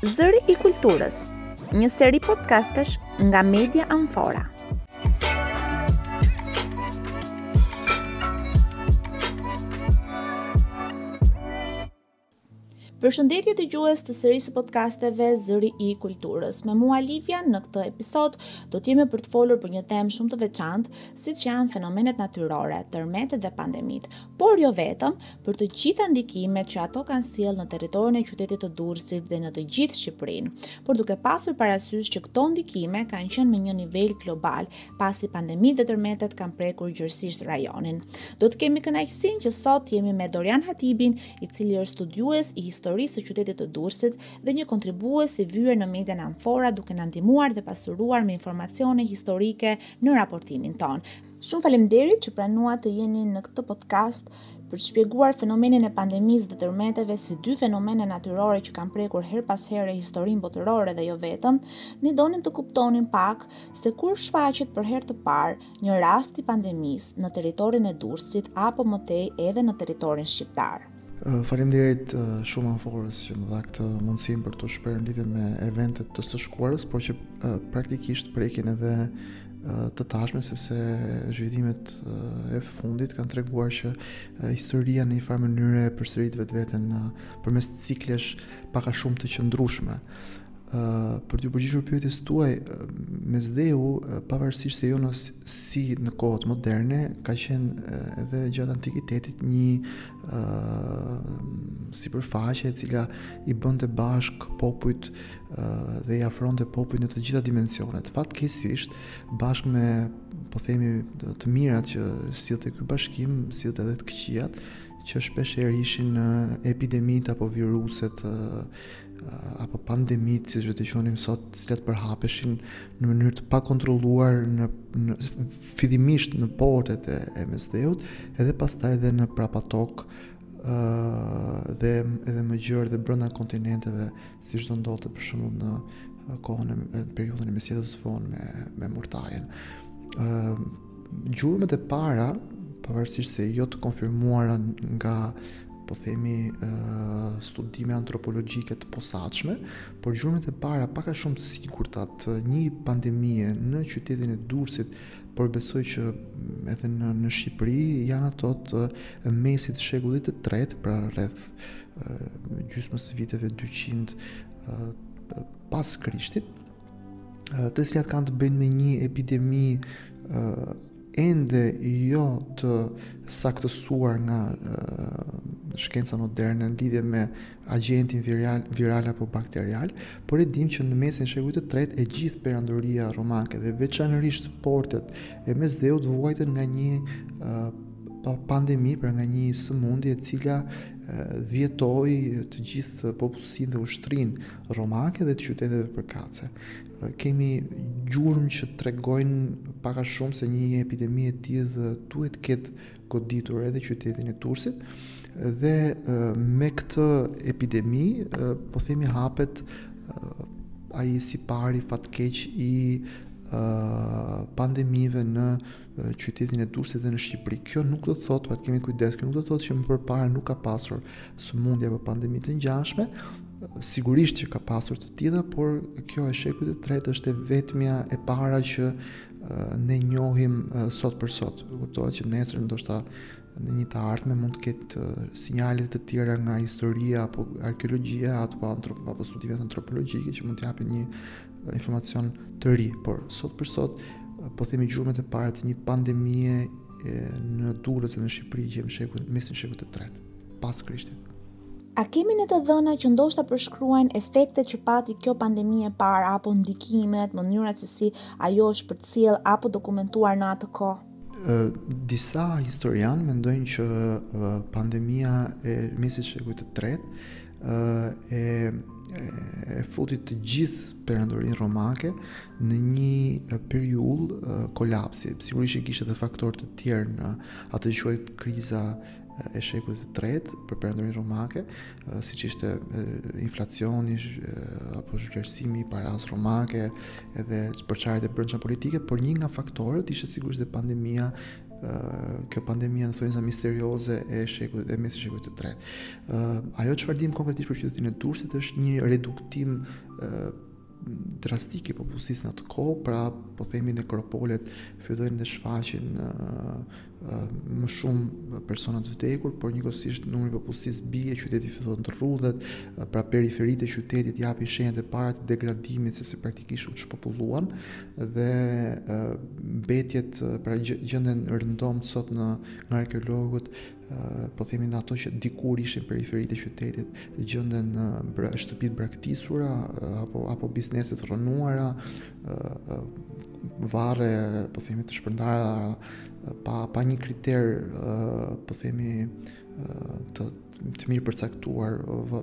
Zëri i Kulturës, një seri podcastesh nga Media Amfora. Përshëndetje dëgjues të serisë së podcasteve Zëri i Kulturës. Me mua Livia në këtë episod do të jemi për të folur për një temë shumë të veçantë, siç janë fenomenet natyrore, tërmetet dhe pandemitë, por jo vetëm, për të gjitha ndikimet që ato kanë sjellë në territorin e qytetit të Durrësit dhe në të gjithë Shqipërinë, por duke pasur parasysh që këto ndikime kanë qenë me një nivel global, pasi pandemitë dhe tërmetet kanë prekur gjerësisht rajonin. Do të kemi kënaqësinë që sot jemi me Dorian Hatibin, i cili është studiues i historisë së qytetit të Durrësit dhe një kontribues i vyer në median Amfora duke na ndihmuar dhe pasuruar me informacione historike në raportimin tonë. Shumë faleminderit që pranuat të jeni në këtë podcast për të shpjeguar fenomenin e pandemisë dhe tërmeteve si dy fenomene natyrore që kanë prekur herë pas here historinë botërore dhe jo vetëm, ne donim të kuptonim pak se kur shfaqet për herë të parë një rast i pandemisë në territorin e Durrësit apo më tej edhe në territorin shqiptar. Faleminderit shumë Amforës që më dha këtë mundësim për t'u shprehur lidhur me eventet të së shkuarës, por që praktikisht prekin edhe të tashmen sepse zhvillimet e fundit kanë treguar që historia në një farë mënyre e përsërit vetveten përmes ciklesh pak a shumë të qëndrueshme. për t'ju përgjigjur pyetjes tuaj, Mesdheu, pavarësisht se jo në si në kohët moderne, ka qenë edhe gjatë antikitetit një uh, sipërfaqe e cila i bënte bashkë popujt uh, dhe i afronte popujt në të gjitha dimensionet. Fatkeqësisht, bashkë me po themi të mirat që sillte ky bashkim, sillte edhe të këqijat, që shpeshherë ishin epidemitë apo viruset uh, apo pandemitë, siç do t'i thonim sot, të cilat përhapeshin në mënyrë të pakontrolluar në, në fillimisht në portet e, e Mesdheut, edhe pastaj edhe në prapatokë dhe edhe më gjerë dhe brenda kontinenteve, siç do ndodhte për shembull në kohën e periudhën e mesjetës së vonë me me murtajën. ë Gjurmët e para, pavarësisht se jo të konfirmuara nga po themi studime antropologjike të posaçme, por gjurmët e para pak a shumë të sigurta të një pandemie në qytetin e Durrësit, por besoj që mm, edhe në në Shqipëri janë ato të mesit të shekullit të tretë, pra rreth gjysmës së viteve 200 pas Krishtit, të cilat kanë të bëjnë me një epidemi ende jo të saktësuar nga shkenca moderne në lidhje me agjentin viral, viral apo bakterial, por e dimë që në mesin e shekullit të tretë e gjithë perandoria romake dhe veçanërisht portet e mesdheut vuajtën nga një uh, pandemi, pra nga një sëmundje e cila uh, dhjetoi të gjithë popullsinë dhe ushtrinë romake dhe të qyteteve përkatëse. Kemi gjurmë që tregojnë pak a shumë se një epidemi e tillë duhet të ketë goditur edhe qytetin e Durrësit dhe me këtë epidemi po themi hapet ai sipari fatkeq i pandemive në qytetin e Durrësit dhe në Shqipëri. Kjo nuk do të thotë, pra të kemi kujdes, kjo nuk do të thotë që më përpara nuk ka pasur sëmundje apo pandemi të ngjashme, sigurisht që ka pasur të tilla, por kjo e shekullit të tretë është e vetmja e para që ne njohim sot për sot. Kuptohet që nesër ndoshta në një të ardhme mund të ketë sinjale të tjera nga historia apo arkeologjia apo apo studimet antropologjike që mund të japin një informacion të ri, por sot për sot po themi gjurmët e para të një pandemie në Durrës dhe në Shqipëri që në shekull mesin e shekullit të tretë pas Krishtit. A kemi ne të dhëna që ndoshta përshkruajnë efektet që pati kjo pandemi e parë apo ndikimet, mënyrat se si ajo është përcjellë apo dokumentuar në atë kohë? Disa historianë mendojnë që pandemia e mesit shekullit të tretë e, e futi të gjithë perandorinë romake në një periudhë kolapsi. Sigurisht që kishte edhe faktorë të tjerë në atë që quhet kriza e shekullit të tretë për perandorinë romake, siç ishte inflacioni apo zhvlerësimi i parasë romake, edhe përçarjet e brendshme politike, por një nga faktorët ishte sigurisht dhe pandemia kjo pandemia në thonjëza misterioze e shekullit e mesit shekullit të tretë. Uh, ajo që fardim konkretisht për qytetin e Durrësit është një reduktim uh, drastik i popullsisë në atë kohë, pra po themi nekropolet fillojnë të shfaqin uh, uh, më shumë persona të vdekur, por njëkohësisht numri i popullsisë bie, qyteti fillon të rrudhet, uh, pra periferitë e qytetit japin shenjat e para të degradimit sepse praktikisht u çpopulluan. dhe mbetjet pra gjenden rëndom sot në nga arkeologët po themi në ato që dikur ishin periferitë e qytetit gjenden në bra, shtëpi të braktisura apo, apo biznese të rrënuara varre po themi të shpërndara pa, pa një kriter po themi të të mirë përcaktuar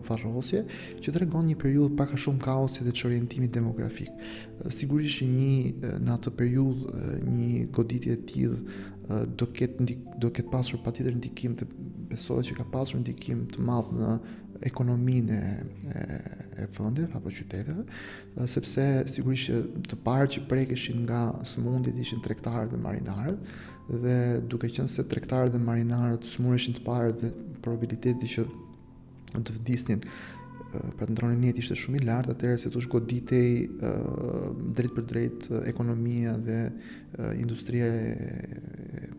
varrosje që tregon një periudhë pak a shumë kaosi dhe çorientimi demografik. Sigurisht që në atë periudhë një goditje e tillë do ketë ndik, do ketë pasur patjetër ndikim të besohet që ka pasur ndikim të madh në ekonominë e, e, e vendit apo qyteteve, sepse sigurisht që të parë që prekeshin nga sëmundjet ishin tregtarët dhe marinarët, dhe duke qenë se tregtarët dhe marinarët smureshin të parë dhe probabiliteti që të vdisnin pra të ndronin jetë ishte shumë i lartë, atëherë se ç'goditej drejtpërdrejt ekonomia dhe industria e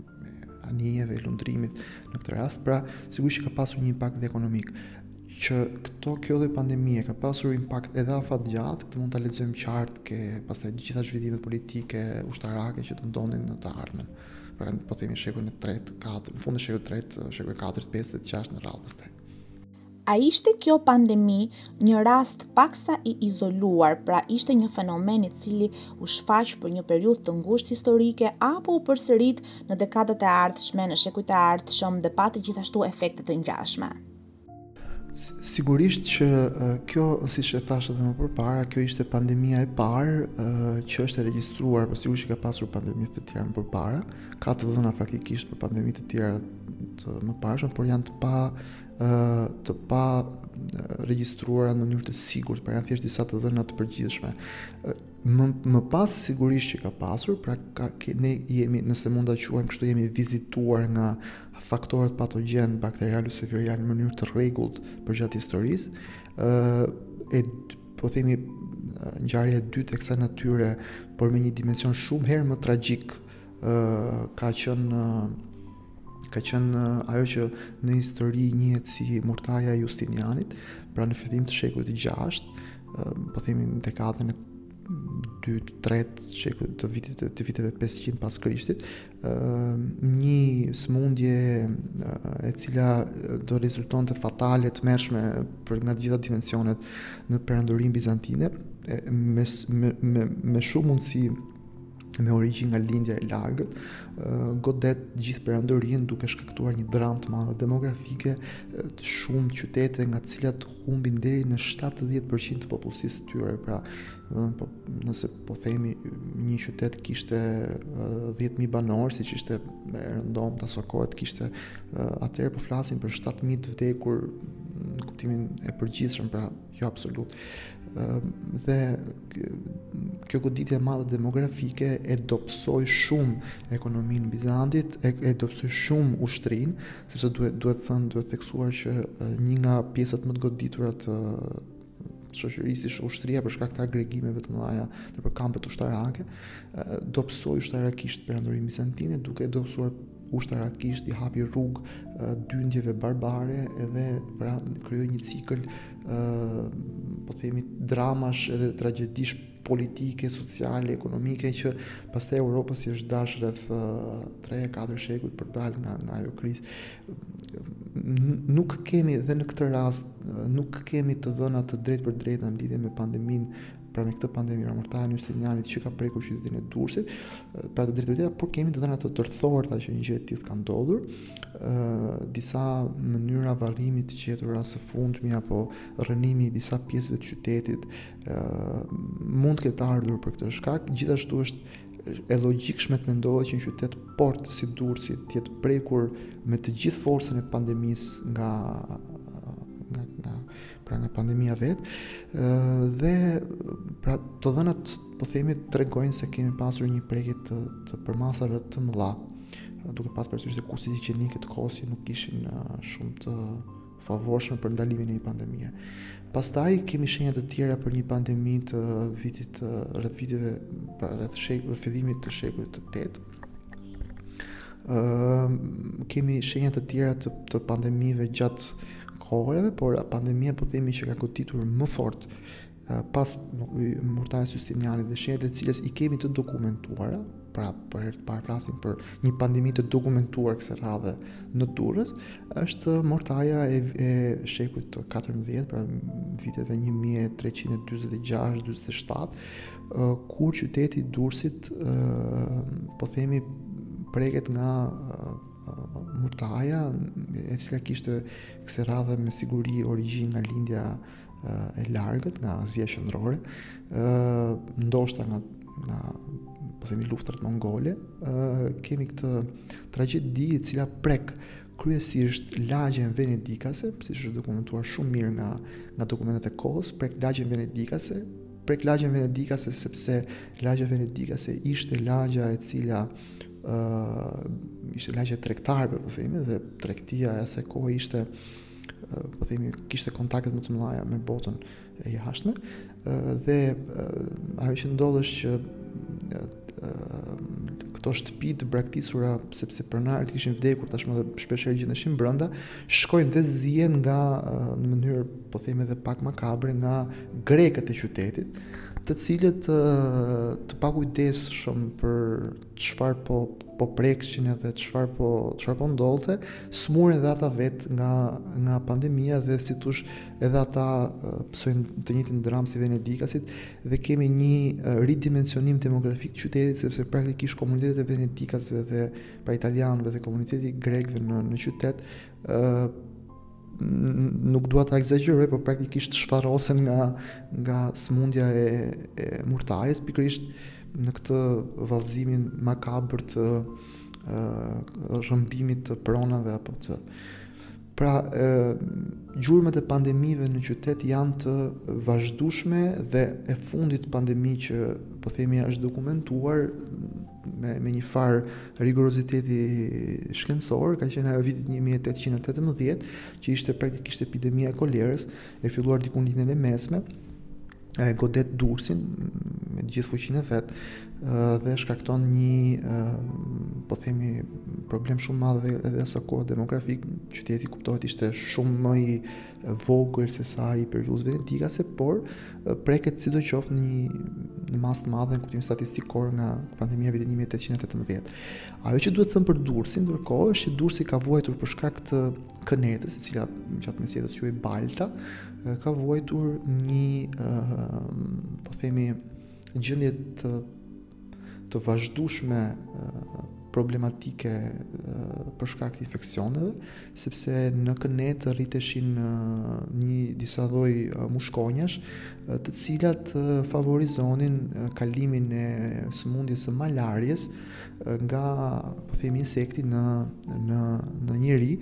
anijeve, e lundrimit në këtë rast, pra sigurisht që ka pasur një impakt dhe ekonomik. Që këto kjo lloj pandemie ka pasur impakt edhe afatgjatë, këtë mund ta lexojmë qartë te pastaj të gjitha zhvillimet politike, ushtarake që do ndodhnin në të ardhmen. Pra po themi shekullin e 3, 4, në fund të shekullit 3, shekullit 4, 5 dhe 6 e me radhë pastaj. A ishte kjo pandemi një rast paksa i izoluar, pra ishte një fenomen i cili u shfaq për një periudhë të ngushtë historike apo u përsërit në dekadat e ardhshme, në shekujt e ardhshëm dhe pati gjithashtu efekte të ngjashme? Sigurisht që kjo, siç e thashë dhe më përpara, kjo ishte pandemia e parë që është e regjistruar, por po sigurisht që ka pasur pandemi të tjera më përpara, ka të dhëna faktikisht për pandemi të tjera të mëparshme, por janë të pa të paregjistruara në mënyrë të sigurt, pra janë thjesht disa të dhëna të përgjithshme. Më, më pas sigurisht që ka pasur, pra ka, ne jemi, nëse mund ta quajmë kështu, jemi vizituar nga faktorët patogjenë bakterialë ose viralë në mënyrë të rregullt përgjatë historisë, e po themi ngjarja e dytë e kësaj natyre, por me një dimension shumë herë më tragjik, ë ka qenë ka qenë ajo që në histori njihet si murtaja e Justinianit, pra në fillim të shekullit të 6, po themi në dekadën e 2-3 të shekullit të vitit të viteve 500 pas Krishtit, një smundje e cila do rezultonte fatale, e tmerrshme për nga të gjitha dimensionet në perandorinë bizantine me, me, me, me shumë mundësi me origjinë nga lindja e largët, godet gjithë perandorinë duke shkaktuar një dramë të madhe demografike, të shumë qytete nga të cilat humbin deri në 70% të popullsisë së tyre, pra Po, nëse po themi një qytet kishte 10.000 banorë, siç ishte e rëndom të asokohet, kishte atëherë po flasim për 7.000 të vdekur në kuptimin e përgjithshëm, pra jo absolut. Dhe kjo goditje e madhe demografike e dobësoi shumë ekonominë e Bizantit, e, e dobësoi shumë ushtrinë, sepse duhet duhet thënë, duhet theksuar që një nga pjesat më të goditura të shoqërisë ishte ushtria për shkak të agregimeve të mëdha nëpër kampet ushtarake dobësoi ushtarakisht perandorinë bizantine duke dobësuar ushtarakisht i hapi rrugë dyndjeve barbare edhe pra krijoi një cikël po themi dramash edhe tragjedish politike, sociale, ekonomike që pastaj Europës i është dashur rreth 3-4 shekuj për të dalë nga nga ajo krizë. Nuk kemi dhe në këtë rast nuk kemi të dhëna të drejtpërdrejta në lidhje me pandeminë pra me këtë pandemi pra mortajën e Justinianit që ka prekur qytetin e Durrësit, pra të drejtpërdrejta, por kemi të dhëna të tërthorta që një gjë e tillë ka ndodhur, ë disa mënyra varrimi të gjetura së fundmi apo rrënimi i disa pjesëve të qytetit mund të ketë ardhur për këtë shkak, gjithashtu është e logjikshme të mendohet që një qytet port si Durrësi të jetë prekur me të gjithë forcën e pandemisë nga nga nga pra nga pandemia vetë dhe pra të dhënat po themi tregojnë se kemi pasur një prekje të të përmasave të mëdha duke pas parasysh se kushtet higjienike të kohës nuk ishin shumë të favorshme për ndalimin e një pandemie. Pastaj kemi shenja të tjera për një pandemi të vitit rreth viteve pra rreth shekullit fillimit të shekullit të 8. Ëm kemi shenja të tjera të, të pandemive gjatë kohërave, por pandemia po themi që ka goditur më fort pas Murtajës së Justinianit dhe shenjat e së cilës i kemi të dokumentuara, pra për herë të parë flasim për një pandemi të dokumentuar kësaj radhe në Durrës, është Murtaja e, e shekullit të 14, pra viteve 1346-47, kur qyteti i Durrësit po themi preket nga Murtaja, e cila kishte kësaj radhe me siguri origjinë nga lindja e largët nga Azia Qendrore, ë ndoshta nga nga po themi luftrat mongole, ë kemi këtë tragjedi e cila prek kryesisht lagjen venedikase, siç është dokumentuar shumë mirë nga nga dokumentat e kohës, prek lagjen venedikase, prek lagjen venedikase sepse lagja venedikase ishte lagja e cila ë uh, ishte lagja e tregtarëve, po themi, dhe tregtia e asaj kohe ishte po themi kishte kontakte më të mëdha me botën e jashtme dhe ajo që ndodh është që këto shtëpi të braktisura sepse pronarët kishin vdekur tashmë dhe shpeshherë gjendeshin brenda shkojnë dhe zihen nga në mënyrë po themi edhe pak makabre nga grekët e qytetit të cilët të pakujdesshëm për çfarë po po preknin edhe çfarë po çfarë po ndodhte, sëmuren edhe ata vetë nga nga pandemia dhe si të thuash edhe ata pësojnë të njëjtën dramë si venedikasit dhe kemi një ridimensionim demografik të qytetit sepse praktikisht komunitetet e venedikasve dhe pra italianëve dhe komuniteti i grekëve në në qytet nuk dua ta ekzagjeroj, por praktikisht shfarrosen nga nga sëmundja e, e murtajës, pikërisht në këtë vallëzimin makabër të rrëmbimit të pronave apo të pra e, gjurmët e pandemive në qytet janë të vazhdueshme dhe e fundit pandemi që po themi është dokumentuar me me njëfarë rigoroziteti shkencor ka qenë ajo e vitit 1818 që ishte praktikisht epidemia e kolerës e filluar diku në Lindjen e Mesme e godet Durrësin me të gjithë fuqinë e vet dhe shkakton një po themi problem shumë të madh edhe asokohe demografik qyteti kuptohet ishte shumë më i vogël sesa i periudhës venedikase por preket sidoqoftë në një në masë të madhe në kuptim statistikor nga pandemia e vitit 1818. Ajo që duhet thënë për Durrësin, ndërkohë është që Durrësi ka vuajtur për shkak të kënetës, e cila gjatë mesjetës quhej Balta, ka vuajtur një, po themi, gjendje të të vazhdueshme problematike për shkak të infeksioneve, sepse në kënetë rriteshin një disa lloj mushkonjash, të cilat favorizonin kalimin e sëmundjes së malaries nga po themi insekti në në në njeri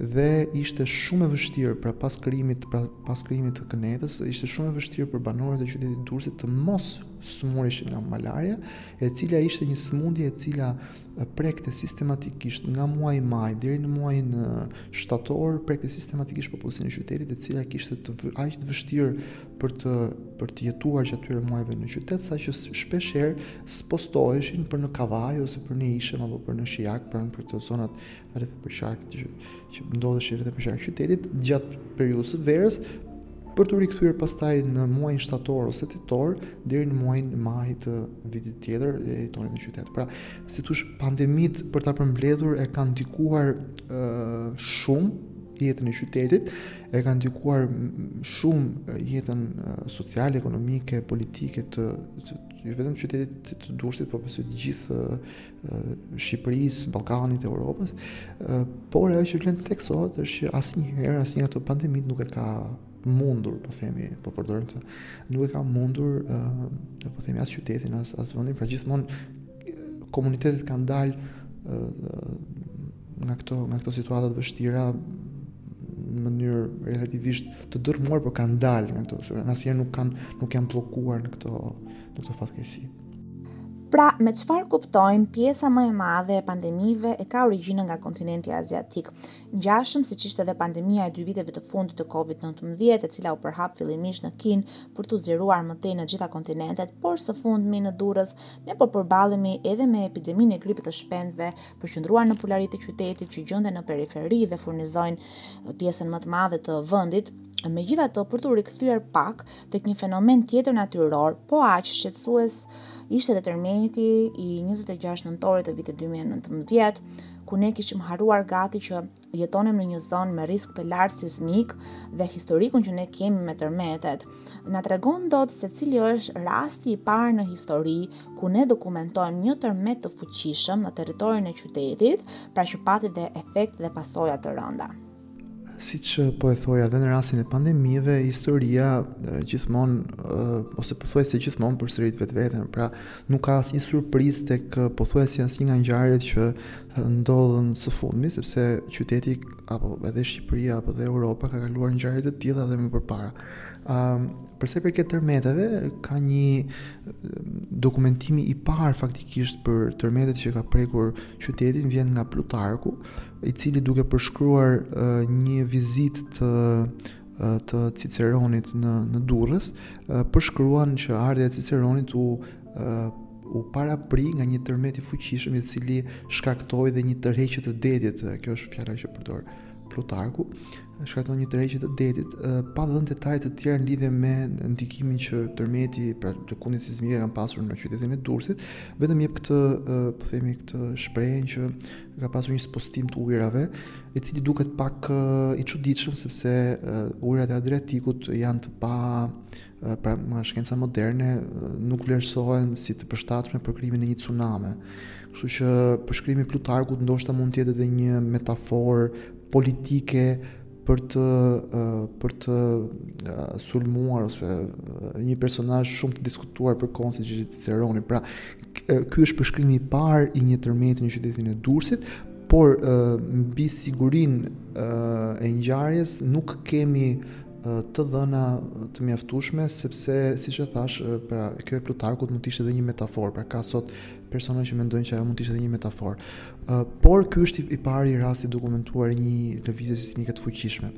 dhe ishte shumë e vështirë pra pas krijimit pra pas krijimit të kënetës ishte shumë e vështirë për banorët e qytetit të Durrësit të mos sëmureshin nga malaria, e cila ishte një sëmundje e cila prekte sistematikisht nga muaji maj deri në muajin shtator, prekte sistematikisht popullsinë e qytetit, e cila kishte aq të vështirë për të për të jetuar gjatë atyre muajve në qytet, saqë shpeshherë spostoheshin për në Kavajë ose për në Ishëm apo për në Shijak, pra nëpër ato zonat rreth përqark që ndodheshin rreth përqark qytetit gjatë periudhës së verës për t'u rikthyer pastaj në muajin shtator ose tetor deri në muajin maj të vitit tjetër e jetonin në qytet. Pra, si të thuash, pandemitë për ta përmbledhur e kanë ndikuar shumë jetën e qytetit, e kanë ndikuar shumë jetën sociale, ekonomike, politike të, të, të jo vetëm qytetit të, të Durrësit, por besoj të gjithë Shqipërisë, Ballkanit, Europës, por ajo që vlen të theksohet është që asnjëherë asnjë nga këto pandemitë nuk e ka mundur, po themi, po përdorim të, nuk e ka mundur, uh, po themi, as qytetin, as, as vëndin, pra gjithmonë komunitetet kanë dalë uh, nga këto, nga këto situata të vështira, në mënyrë relativisht të dërmuar, por kanë dalë nga këto, asnjëherë nuk, kanë, nuk janë bllokuar në këto, në këto fatkeqësi. Pra, me çfarë kuptojmë, pjesa më e madhe e pandemive e ka origjinën nga kontinenti aziatik. Ngjashëm siç ishte edhe pandemia e dy viteve të fundit të COVID-19, e cila u përhap fillimisht në Kinë për t'u zgjeruar më tej në gjitha kontinentet, por së fundmi në Durrës, ne po përballemi edhe me epideminë e gripit të shpendëve, përqendruar në pulari të qytetit që gjenden në periferi dhe furnizojnë pjesën më të madhe të vendit. Megjithatë, për t'u rikthyer pak, tek një fenomen tjetër natyror, po aq shqetësues ishte dhe tërmeti i 26 nëntorit të vitit 2019, ku ne kishim harruar gati që jetonim në një zonë me risk të lartë sizmik dhe historikun që ne kemi me tërmetet. Na tregon dot se cili është rasti i parë në histori ku ne dokumentojmë një tërmet të fuqishëm në territorin e qytetit, pra që pati dhe efekt dhe pasoja të rënda. Siç po e thoja edhe në rastin e pandemive, historia gjithmonë ose pothuajse gjithmonë përsërit vetveten. Pra, nuk ka asnjë surprizë tek pothuajse asnjë nga ngjarjet që ndodhën së fundmi, sepse qyteti apo edhe Shqipëria apo dhe Europa ka kaluar ngjarje të tilla dhe më përpara. Ëm, për sa i përket tërmeteve, ka një dokumentimi i parë faktikisht për tërmetet që ka prekur qytetin, vjen nga Plutarku, i cili duke përshkruar një vizitë të të Ciceronit në në Durrës, përshkruan që ardhja e Ciceronit u u parapri nga një tërmet i fuqishëm i cili shkaktoi dhe një tërheqje të detit, kjo është fjala që përdor Plutarku, shkakton një tërheqje të detit, pa dhënë detaje të tjera në lidhje me ndikimin që tërmeti pra lëkundjet sizmike kanë pasur në qytetin e Durrësit, vetëm jep këtë, po themi këtë shprehje që ka pasur një spostim të ujërave, i cili duket pak i çuditshëm sepse ujërat e Adriatikut janë të pa pra nga shkenca moderne nuk vlerësohen si të përshtatshme për krijimin e një cunami. Kështu që përshkrimi i Plutarkut ndoshta mund të jetë edhe një metaforë politike për të për të sulmuar ose një personazh shumë të diskutuar për kohën si Ciceroni. Pra, Ky është përshkrimi i parë i një tërmeti në qytetin e Durrësit, por mbi sigurinë e ngjarjes nuk kemi të dhëna të mjaftueshme sepse siç e thashë pra kjo e Plutarkut mund të ishte edhe një metaforë pra ka sot persona që mendojnë që ajo mund të ishte edhe një metaforë por ky është i pari rast i dokumentuar i një lëvizje sismike të fuqishme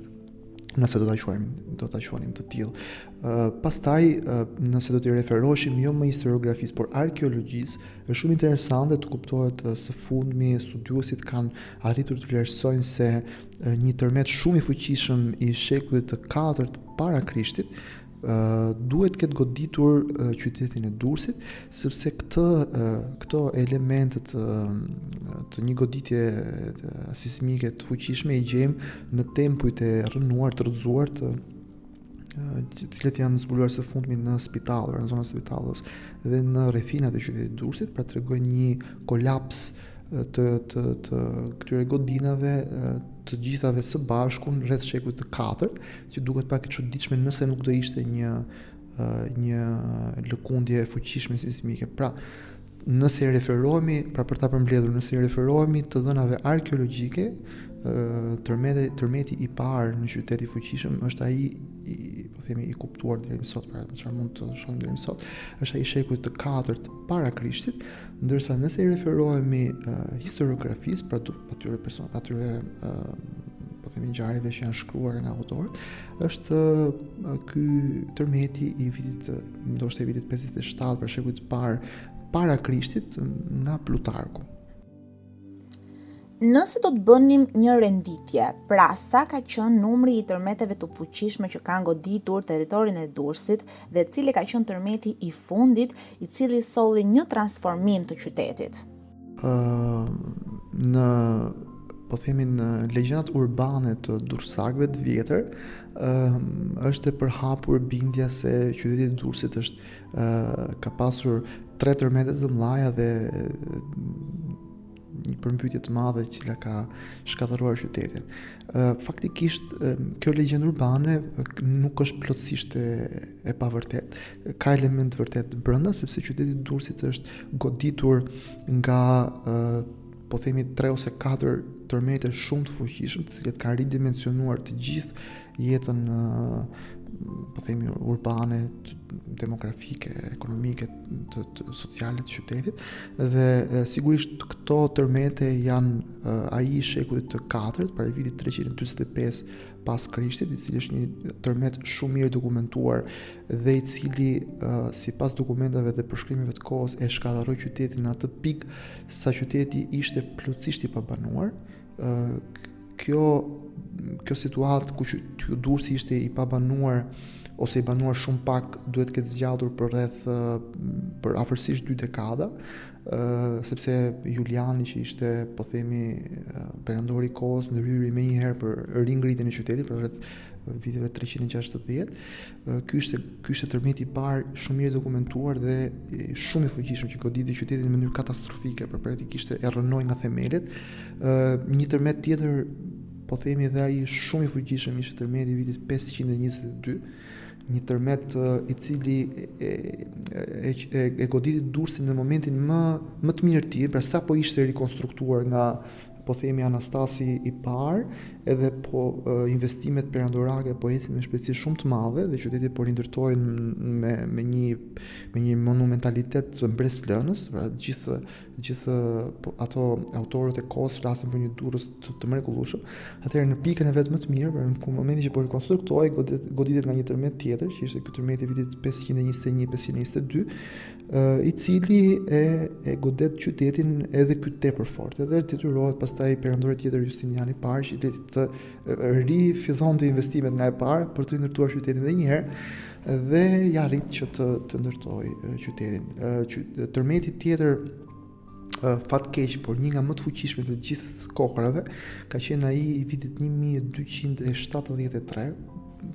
nëse do ta quajmë do ta quanim të tillë. Ë uh, pastaj uh, nëse do t'i referoheshim jo më historiografisë, por arkeologjisë, është shumë interesante të kuptohet uh, së fundmi studiuesit kanë arritur të vlerësojnë se uh, një tërmet shumë i fuqishëm i shekullit të 4 para Krishtit duhet të ketë goditur qytetin e Durrësit sepse këtë këto elemente të të një goditje sismike të fuqishme i gjejmë në tempujt e rrënuar të rrëzuar të të cilët janë zbuluar së fundmi në Spitallë, në zonën e Spitallës dhe në rrethinat e qytetit të Durrësit, pra tregojnë një kolaps të të të këtyre godinave të gjithave së bashku rreth shekullit të katërt, që duket pak e çuditshme nëse nuk do ishte një një lëkundje e fuqishme sismike. Pra, nëse i referohemi, pra për ta përmbledhur, nëse i referohemi të dhënave arkeologjike, tërmeti tërmeti i parë në qytet i fuqishëm është ai i po themi i kuptuar deri më sot, pra çfarë mund të shohim deri më sot, është ai i shekullit të katërt para Krishtit, ndërsa nëse i referohemi uh, historiografisë, pra atyre person, atyre uh, po themi ngjarjeve që janë shkruar nga autorët, është uh, ky tërmeti i vitit uh, ndoshta i vitit 57 pra shekullit të parë para Krishtit nga Plutarku. Nëse do të bënim një renditje, pra sa ka qenë numri i tërmeteve të fuqishme që kanë goditur territorin e Durrësit dhe cili ka qenë tërmeti i fundit i cili solli një transformim të qytetit. Uh, në po themi në legjendat urbane të durrsakëve të vjetër, uh, është e përhapur bindja se qyteti i Durrësit është ka pasur tre tërmete të mëdha dhe një përmbytje të madhe e cila ka shkatërruar qytetin. Faktikisht kjo legjendë urbane nuk është plotësisht e, e pavërtetë. Ka element të vërtetë brenda sepse qyteti i Durrësit është goditur nga po themi 3 ose 4 tërmete shumë të fuqishëm, të cilët kanë ridimensionuar të gjithë jetën po themi urbane, demografike, ekonomike, të, të sociale të qytetit dhe e, sigurisht këto tërmete janë ai i shekullit të 4 pra i vitit 345 pas Krishtit, i cili është një tërmet shumë mirë dokumentuar dhe i cili uh, sipas dokumentave dhe përshkrimeve të kohës e shkatërroi qytetin në atë pikë sa qyteti ishte plotësisht i pabanuar. Uh, kjo kjo situatë ku Durrësi ishte i pabanuar ose i banuar shumë pak duhet të ketë zgjatur për rreth për afërsisht 2 dekada sepse Juliani që ishte, po themi, perandori i kohës, ndërhyri menjëherë për ringritjen e qytetit përreth viteve 360. Ky ishte ky ishte tërmeti i parë shumë mirë dokumentuar dhe shumë i fuqishëm që goditi qytetin në mënyrë katastrofike, pra praktikisht e rrënoi nga themelet. Një tërmet tjetër po themi edhe ai shumë i fuqishëm ishte tërmeti i vitit 522 një tërmet i cili e, e, e, e goditi Durrësin në momentin më, më të mirë të tij, pra sapo ishte rikonstruktuar nga po themi Anastasi i parë, edhe po investimet perandorake po ecin me shpejtësi shumë të madhe dhe qyteti po rindërtohet me me një me një monumentalitet mbresëlënës, pra gjithë gjithë po, ato autorët e kohës flasin për një Durrës të, të mrekullueshëm. Atëherë në pikën e vet më të mirë, pra në momentin që po rikonstruktohej, goditet, goditet nga një tërmet tjetër, që ishte ky tërmet i vitit 521-522, i cili e e godet qytetin edhe ky tepër fort. Edhe detyrohet pastaj perandori tjetër Justiniani i parë që të, të rifillonte investimet nga e para për të ndërtuar qytetin edhe një herë. dhe ia arrit që të të ndërtojë qytetin. Tërmeti tjetër fatkeq, por një nga më të fuqishmit e të gjithë kohërave ka qenë ai i vitit 1273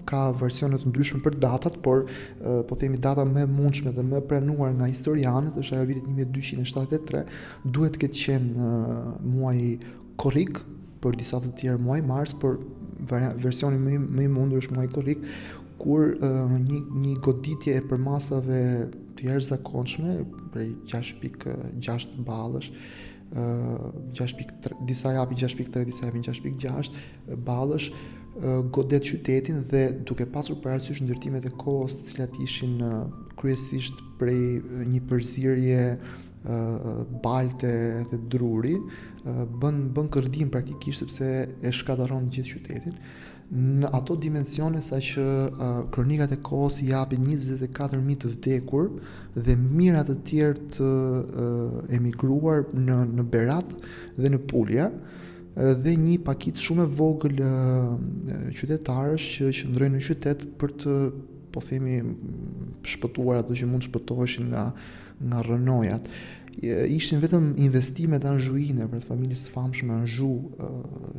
ka versione të ndryshme për datat, por po themi data më e mundshme dhe më e pranuar nga historianët është ajo e vitit 1273, duhet të ketë qenë muaji korrik, për disa të tjerë muaj mars, por versioni më i, më i mundur është muaj korrik, kur uh, një, një goditje e përmasave të jashtëzakonshme, prej 6.6 ballësh, uh, 6.3, disa japin 6.3, disa japin 6.6 ballësh, uh, godet qytetin dhe duke pasur parasysh ndërtimet e kohës të cilat ishin uh, kryesisht prej një përzirje balte dhe druri bën bën kërdim praktikisht sepse e shkatërron gjithë qytetin në ato dimensione saqë uh, kronikat e kohës i japin 24.000 të vdekur dhe mijëra të tjerë të uh, emigruar në, në Berat dhe në Pulja dhe një pakicë shumë e vogël uh, qytetarësh që qëndrojnë në qytet për të po themi shpëtuar ato që mund të shpëtoheshin nga nga rrënojat. Ishin vetëm investimet anzhuine pra të familjes së famshme anzhu,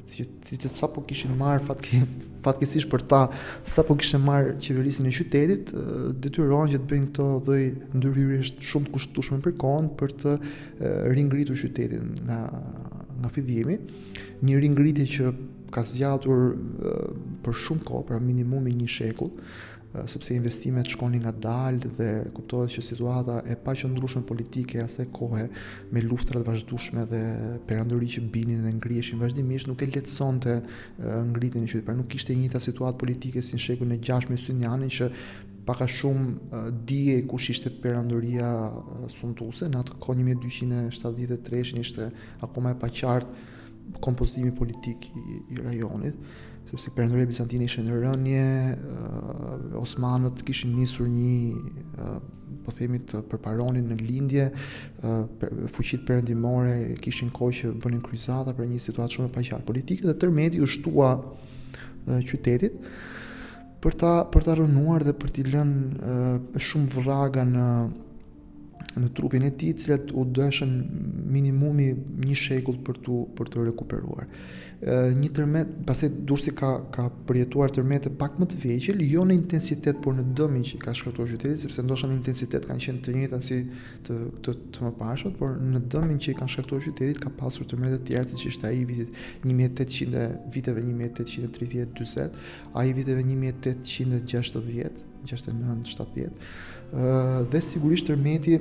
që si që sapo kishin marrë fatke, fatkeqësisht për ta, sapo kishin marrë qeverisjen e qytetit, detyrohen që të bëjnë këto lloj ndërhyrjesh shumë të kushtueshme për kohën për të ringritur qytetin nga, nga fillimi. Një ringritje që ka zgjatur për shumë kohë, pra minimumi një shekull, sepse investimet shkonin ngadalë dhe kuptohet që situata e paqëndrueshme politike e asaj kohe me luftrat e vazhdueshme dhe perandori që binin dhe ngriheshin vazhdimisht nuk e lehtësonte ngritjen e qytetit. Pra nuk ishte e njëjta situatë politike si në shekullin e 6 me Justinianin që pak a shumë dihej kush ishte perandoria sunduese në atë kohë 1273 ishte akoma e paqartë kompozimi politik i, i rajonit, sepse perandoria bizantine ishte në rënie, uh, osmanët kishin nisur një uh, po themi të përparonin në lindje, uh, per, fuqitë perëndimore kishin kohë që bënin kryqëzata pra një situatë shumë e paqartë politike dhe tërmeti u shtua uh, qytetit për ta për ta rrënuar dhe për t'i lënë uh, shumë vraga në në trupin e tij, të cilat u deshën minimumi një shekull për t'u për t'u rekuperuar. Ë një tërmet, pastaj Durrësi ka ka përjetuar tërmete pak më të vegjël, jo në intensitet, por në dëmin që i ka shkaktuar qytetit, sepse ndoshta në intensitet kanë qenë të njëjta si të të të mëparshmit, por në dëmin që i kanë shkaktuar qytetit ka pasur tërmete të tjera siç ishte ai i vitit 1800 viteve 1830-40, ai i viteve 1860 69 70 dhe sigurisht tërmeti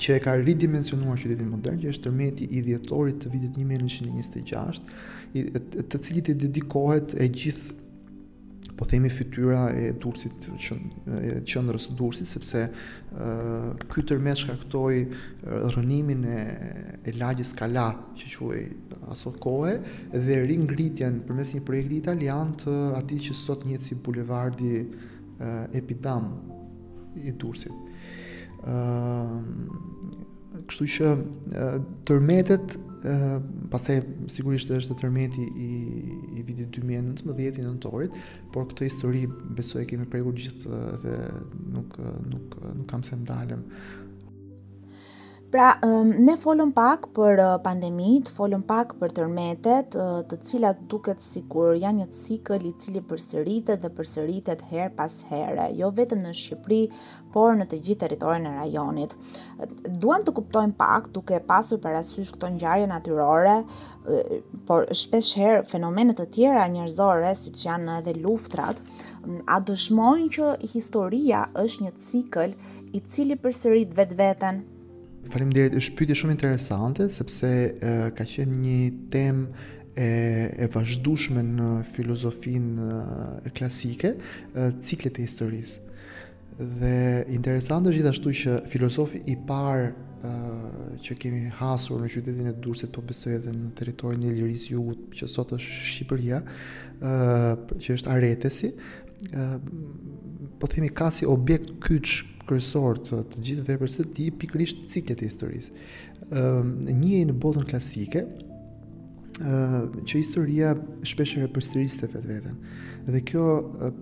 që e ka ridimensionuar qytetin modern, që është tërmeti i dhjetorit të vitit 1926, të, të cilit i dedikohet e gjithë po themi fytyra e Durrësit që e qendrës së Durrësit sepse ë ky tërmet shkaktoi rrënimin e e lagjes Kala që quhej aso kohe dhe ringritjen përmes një projekti italian të atij që sot njihet si bulevardi uh, Epidamn i Durrësit. Uh, kështu që uh, tërmetet uh, pastaj sigurisht është tërmeti i i vitit 2019 i nëntorit, por këtë histori besoj e kemi prekur gjithë dhe nuk nuk nuk kam pse ndalem Pra, ne folëm pak për pandemitë, folëm pak për tërmetet, të cilat duket sikur janë një cikël i cili përsëritet dhe përsëritet herë pas here, jo vetëm në Shqipëri, por në të gjithë territorin e rajonit. Duam të kuptojmë pak duke pasur parasysh këto ngjarje natyrore, por shpesh herë fenomene të tjera njerëzore, siç janë edhe luftrat, a dëshmojnë që historia është një cikël i cili përsërit vetveten. Faleminderit, është pyetje shumë interesante sepse e, ka qenë një temë e, e vazhdueshme në filozofinë e, klasike, e, ciklet e historisë. Dhe interesante është gjithashtu që filozofi i parë që kemi hasur në qytetin e Durrësit po besoj edhe në territorin e Ilirisë së Jugut që sot është Shqipëria, ë që është Aretesi, po themi ka si objekt kyç kryesor të të gjithë veprës së tij pikërisht ciklet e historisë. Ë njihej në botën klasike ë që historia shpeshherë përsëriste vetveten. Dhe kjo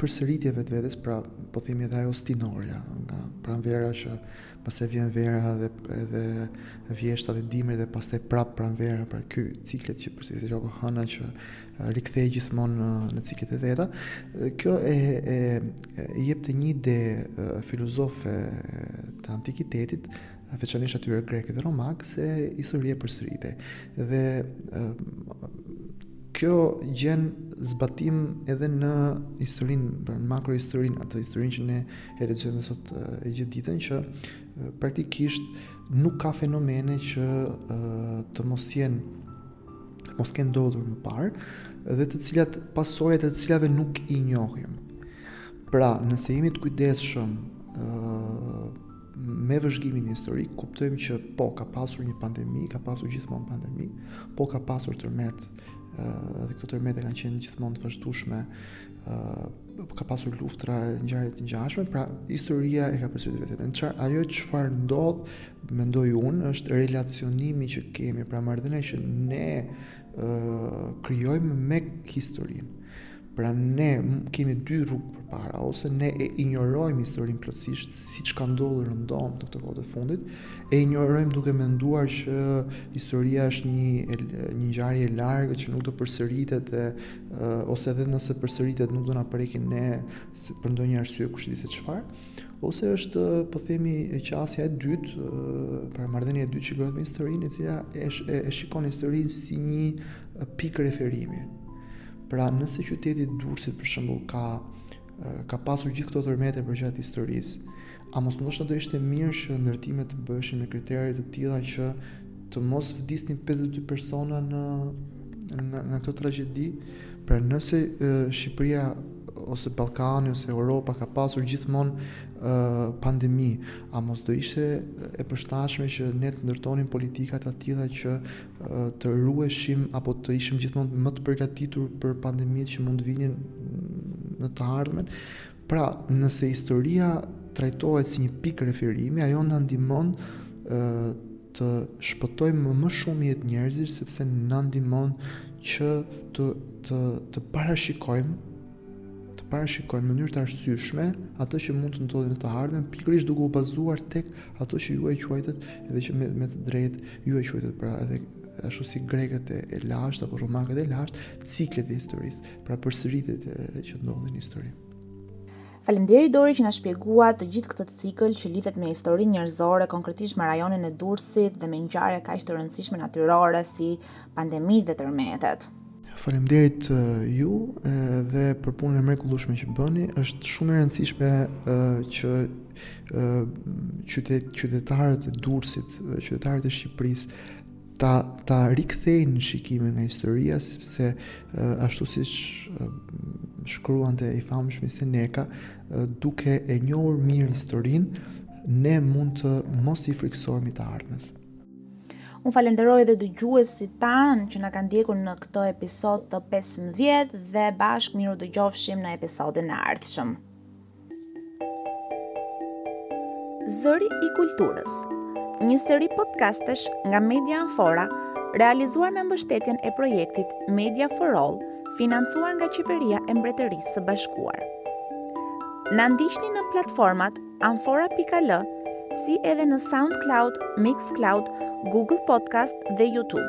përsëritje e vetvetes, pra po themi edhe ajo stinorja nga pranvera që pastaj vjen vera dhe edhe vjeshta dhe dimri dhe pastaj prap pranvera, pra ky ciklet që përsëritet si hëna që rikthehej gjithmonë në ciklet e veta. Kjo e, e, e jepte një ide filozofëve të antikitetit, veçanisht atyre grekë dhe romakë, se historia përsëritej. Dhe kjo gjen zbatim edhe në historinë, në makrohistorinë, atë historinë që ne e lexojmë dhe sot e gjithë ditën, që praktikisht nuk ka fenomene që të mos jenë mos kenë ndodhur më parë dhe të cilat pasojat e të cilave nuk i njohim. Pra, nëse jemi të kujdesshëm me vëzhgimin historik, kuptojmë që po ka pasur një pandemi, ka pasur gjithmonë pandemi, po ka pasur tërmet dhe këto tërmete kanë qenë gjithmonë të vazhdueshme ka pasur luftra e ngjarje të ngjashme, pra historia e ka përsëritur vetveten. Çfarë ajo çfarë ndodh, mendoj unë, është relacionimi që kemi, pra marrëdhënia që ne ë krijojmë me historinë. Pra ne kemi dy rrugë përpara ose ne e injorojmë historinë plotësisht siç ka ndodhur rëndom në këtë kohë të fundit, e injorojmë duke menduar që historia është një një ngjarje e largët që nuk do përsëritet dhe ose edhe nëse përsëritet nuk do na prekë ne për ndonjë arsye kush di se çfarë, ose është po themi qasja e dytë, pra marrëdhënia e dytë që bëhet me historinë, e cila e, e, e shikon historinë si një pikë referimi. Pra nëse qyteti i Durrësit për shembull ka Ka pasur gjithë këto tërmete përgjatë historisë. A mos ndoshta do ishte mirë që ndërtimet të bëheshin me kritere të tilla që të mos vdisnin 52 persona në nga, nga këto tragjedi? Pra nëse e, Shqipëria ose Ballkani ose Europa ka pasur gjithmonë pandemi, a mos do ishte e përshtatshme që ne të ndërtonim politika të tilla që të ruheshim apo të ishim gjithmonë më të përgatitur për pandemitë që mund të vinin në të ardhmen. Pra, nëse historia trajtohet si një pikë referimi, ajo na ndihmon të shpëtojmë më shumë jetë njerëzish sepse na ndihmon që të të të parashikojmë të parashikojmë në mënyrë të arsyeshme atë që mund të ndodhë në të ardhmen, pikërisht duke u bazuar tek ato që ju e quajtët edhe që me, me të drejtë ju e quajtët pra edhe ashtu si grekët e, e lashtë apo romakët e lashtë, ciklet e historisë, pra përsëritjet e, që ndodhin në histori. Faleminderit Dori që na shpjeguat gjithë këtë cikël që lidhet me historinë njerëzore, konkretisht me rajonin e Durrësit dhe me ngjarje kaq të rëndësishme natyrore si pandemitë dhe tërmetet. Faleminderit ju dhe për punën e mrekullueshme që bëni. Është shumë e rëndësishme që qytet qytetarët e Durrësit, qytetarët e Shqipërisë ta ta rikthejnë shikimin nga historia sepse ashtu siç shkruante i famshmi Seneka, duke e njohur mirë historinë, ne mund të mos i frikësohemi të ardhmes. Unë falenderoj edhe dëgjuesit tanë që na kanë ndjekur në këtë episod të 15 dhe bashkë mirë u dëgjofshim në episodin e ardhshëm. Zëri i Kulturës Një seri podcastesh nga Media Amfora, realizuar me mbështetjen e projektit Media for All, financuar nga Qeveria e Mbretërisë së Bashkuar. Na ndiqni në platformat amfora.al, si edhe në SoundCloud, MixCloud, Google Podcast dhe YouTube.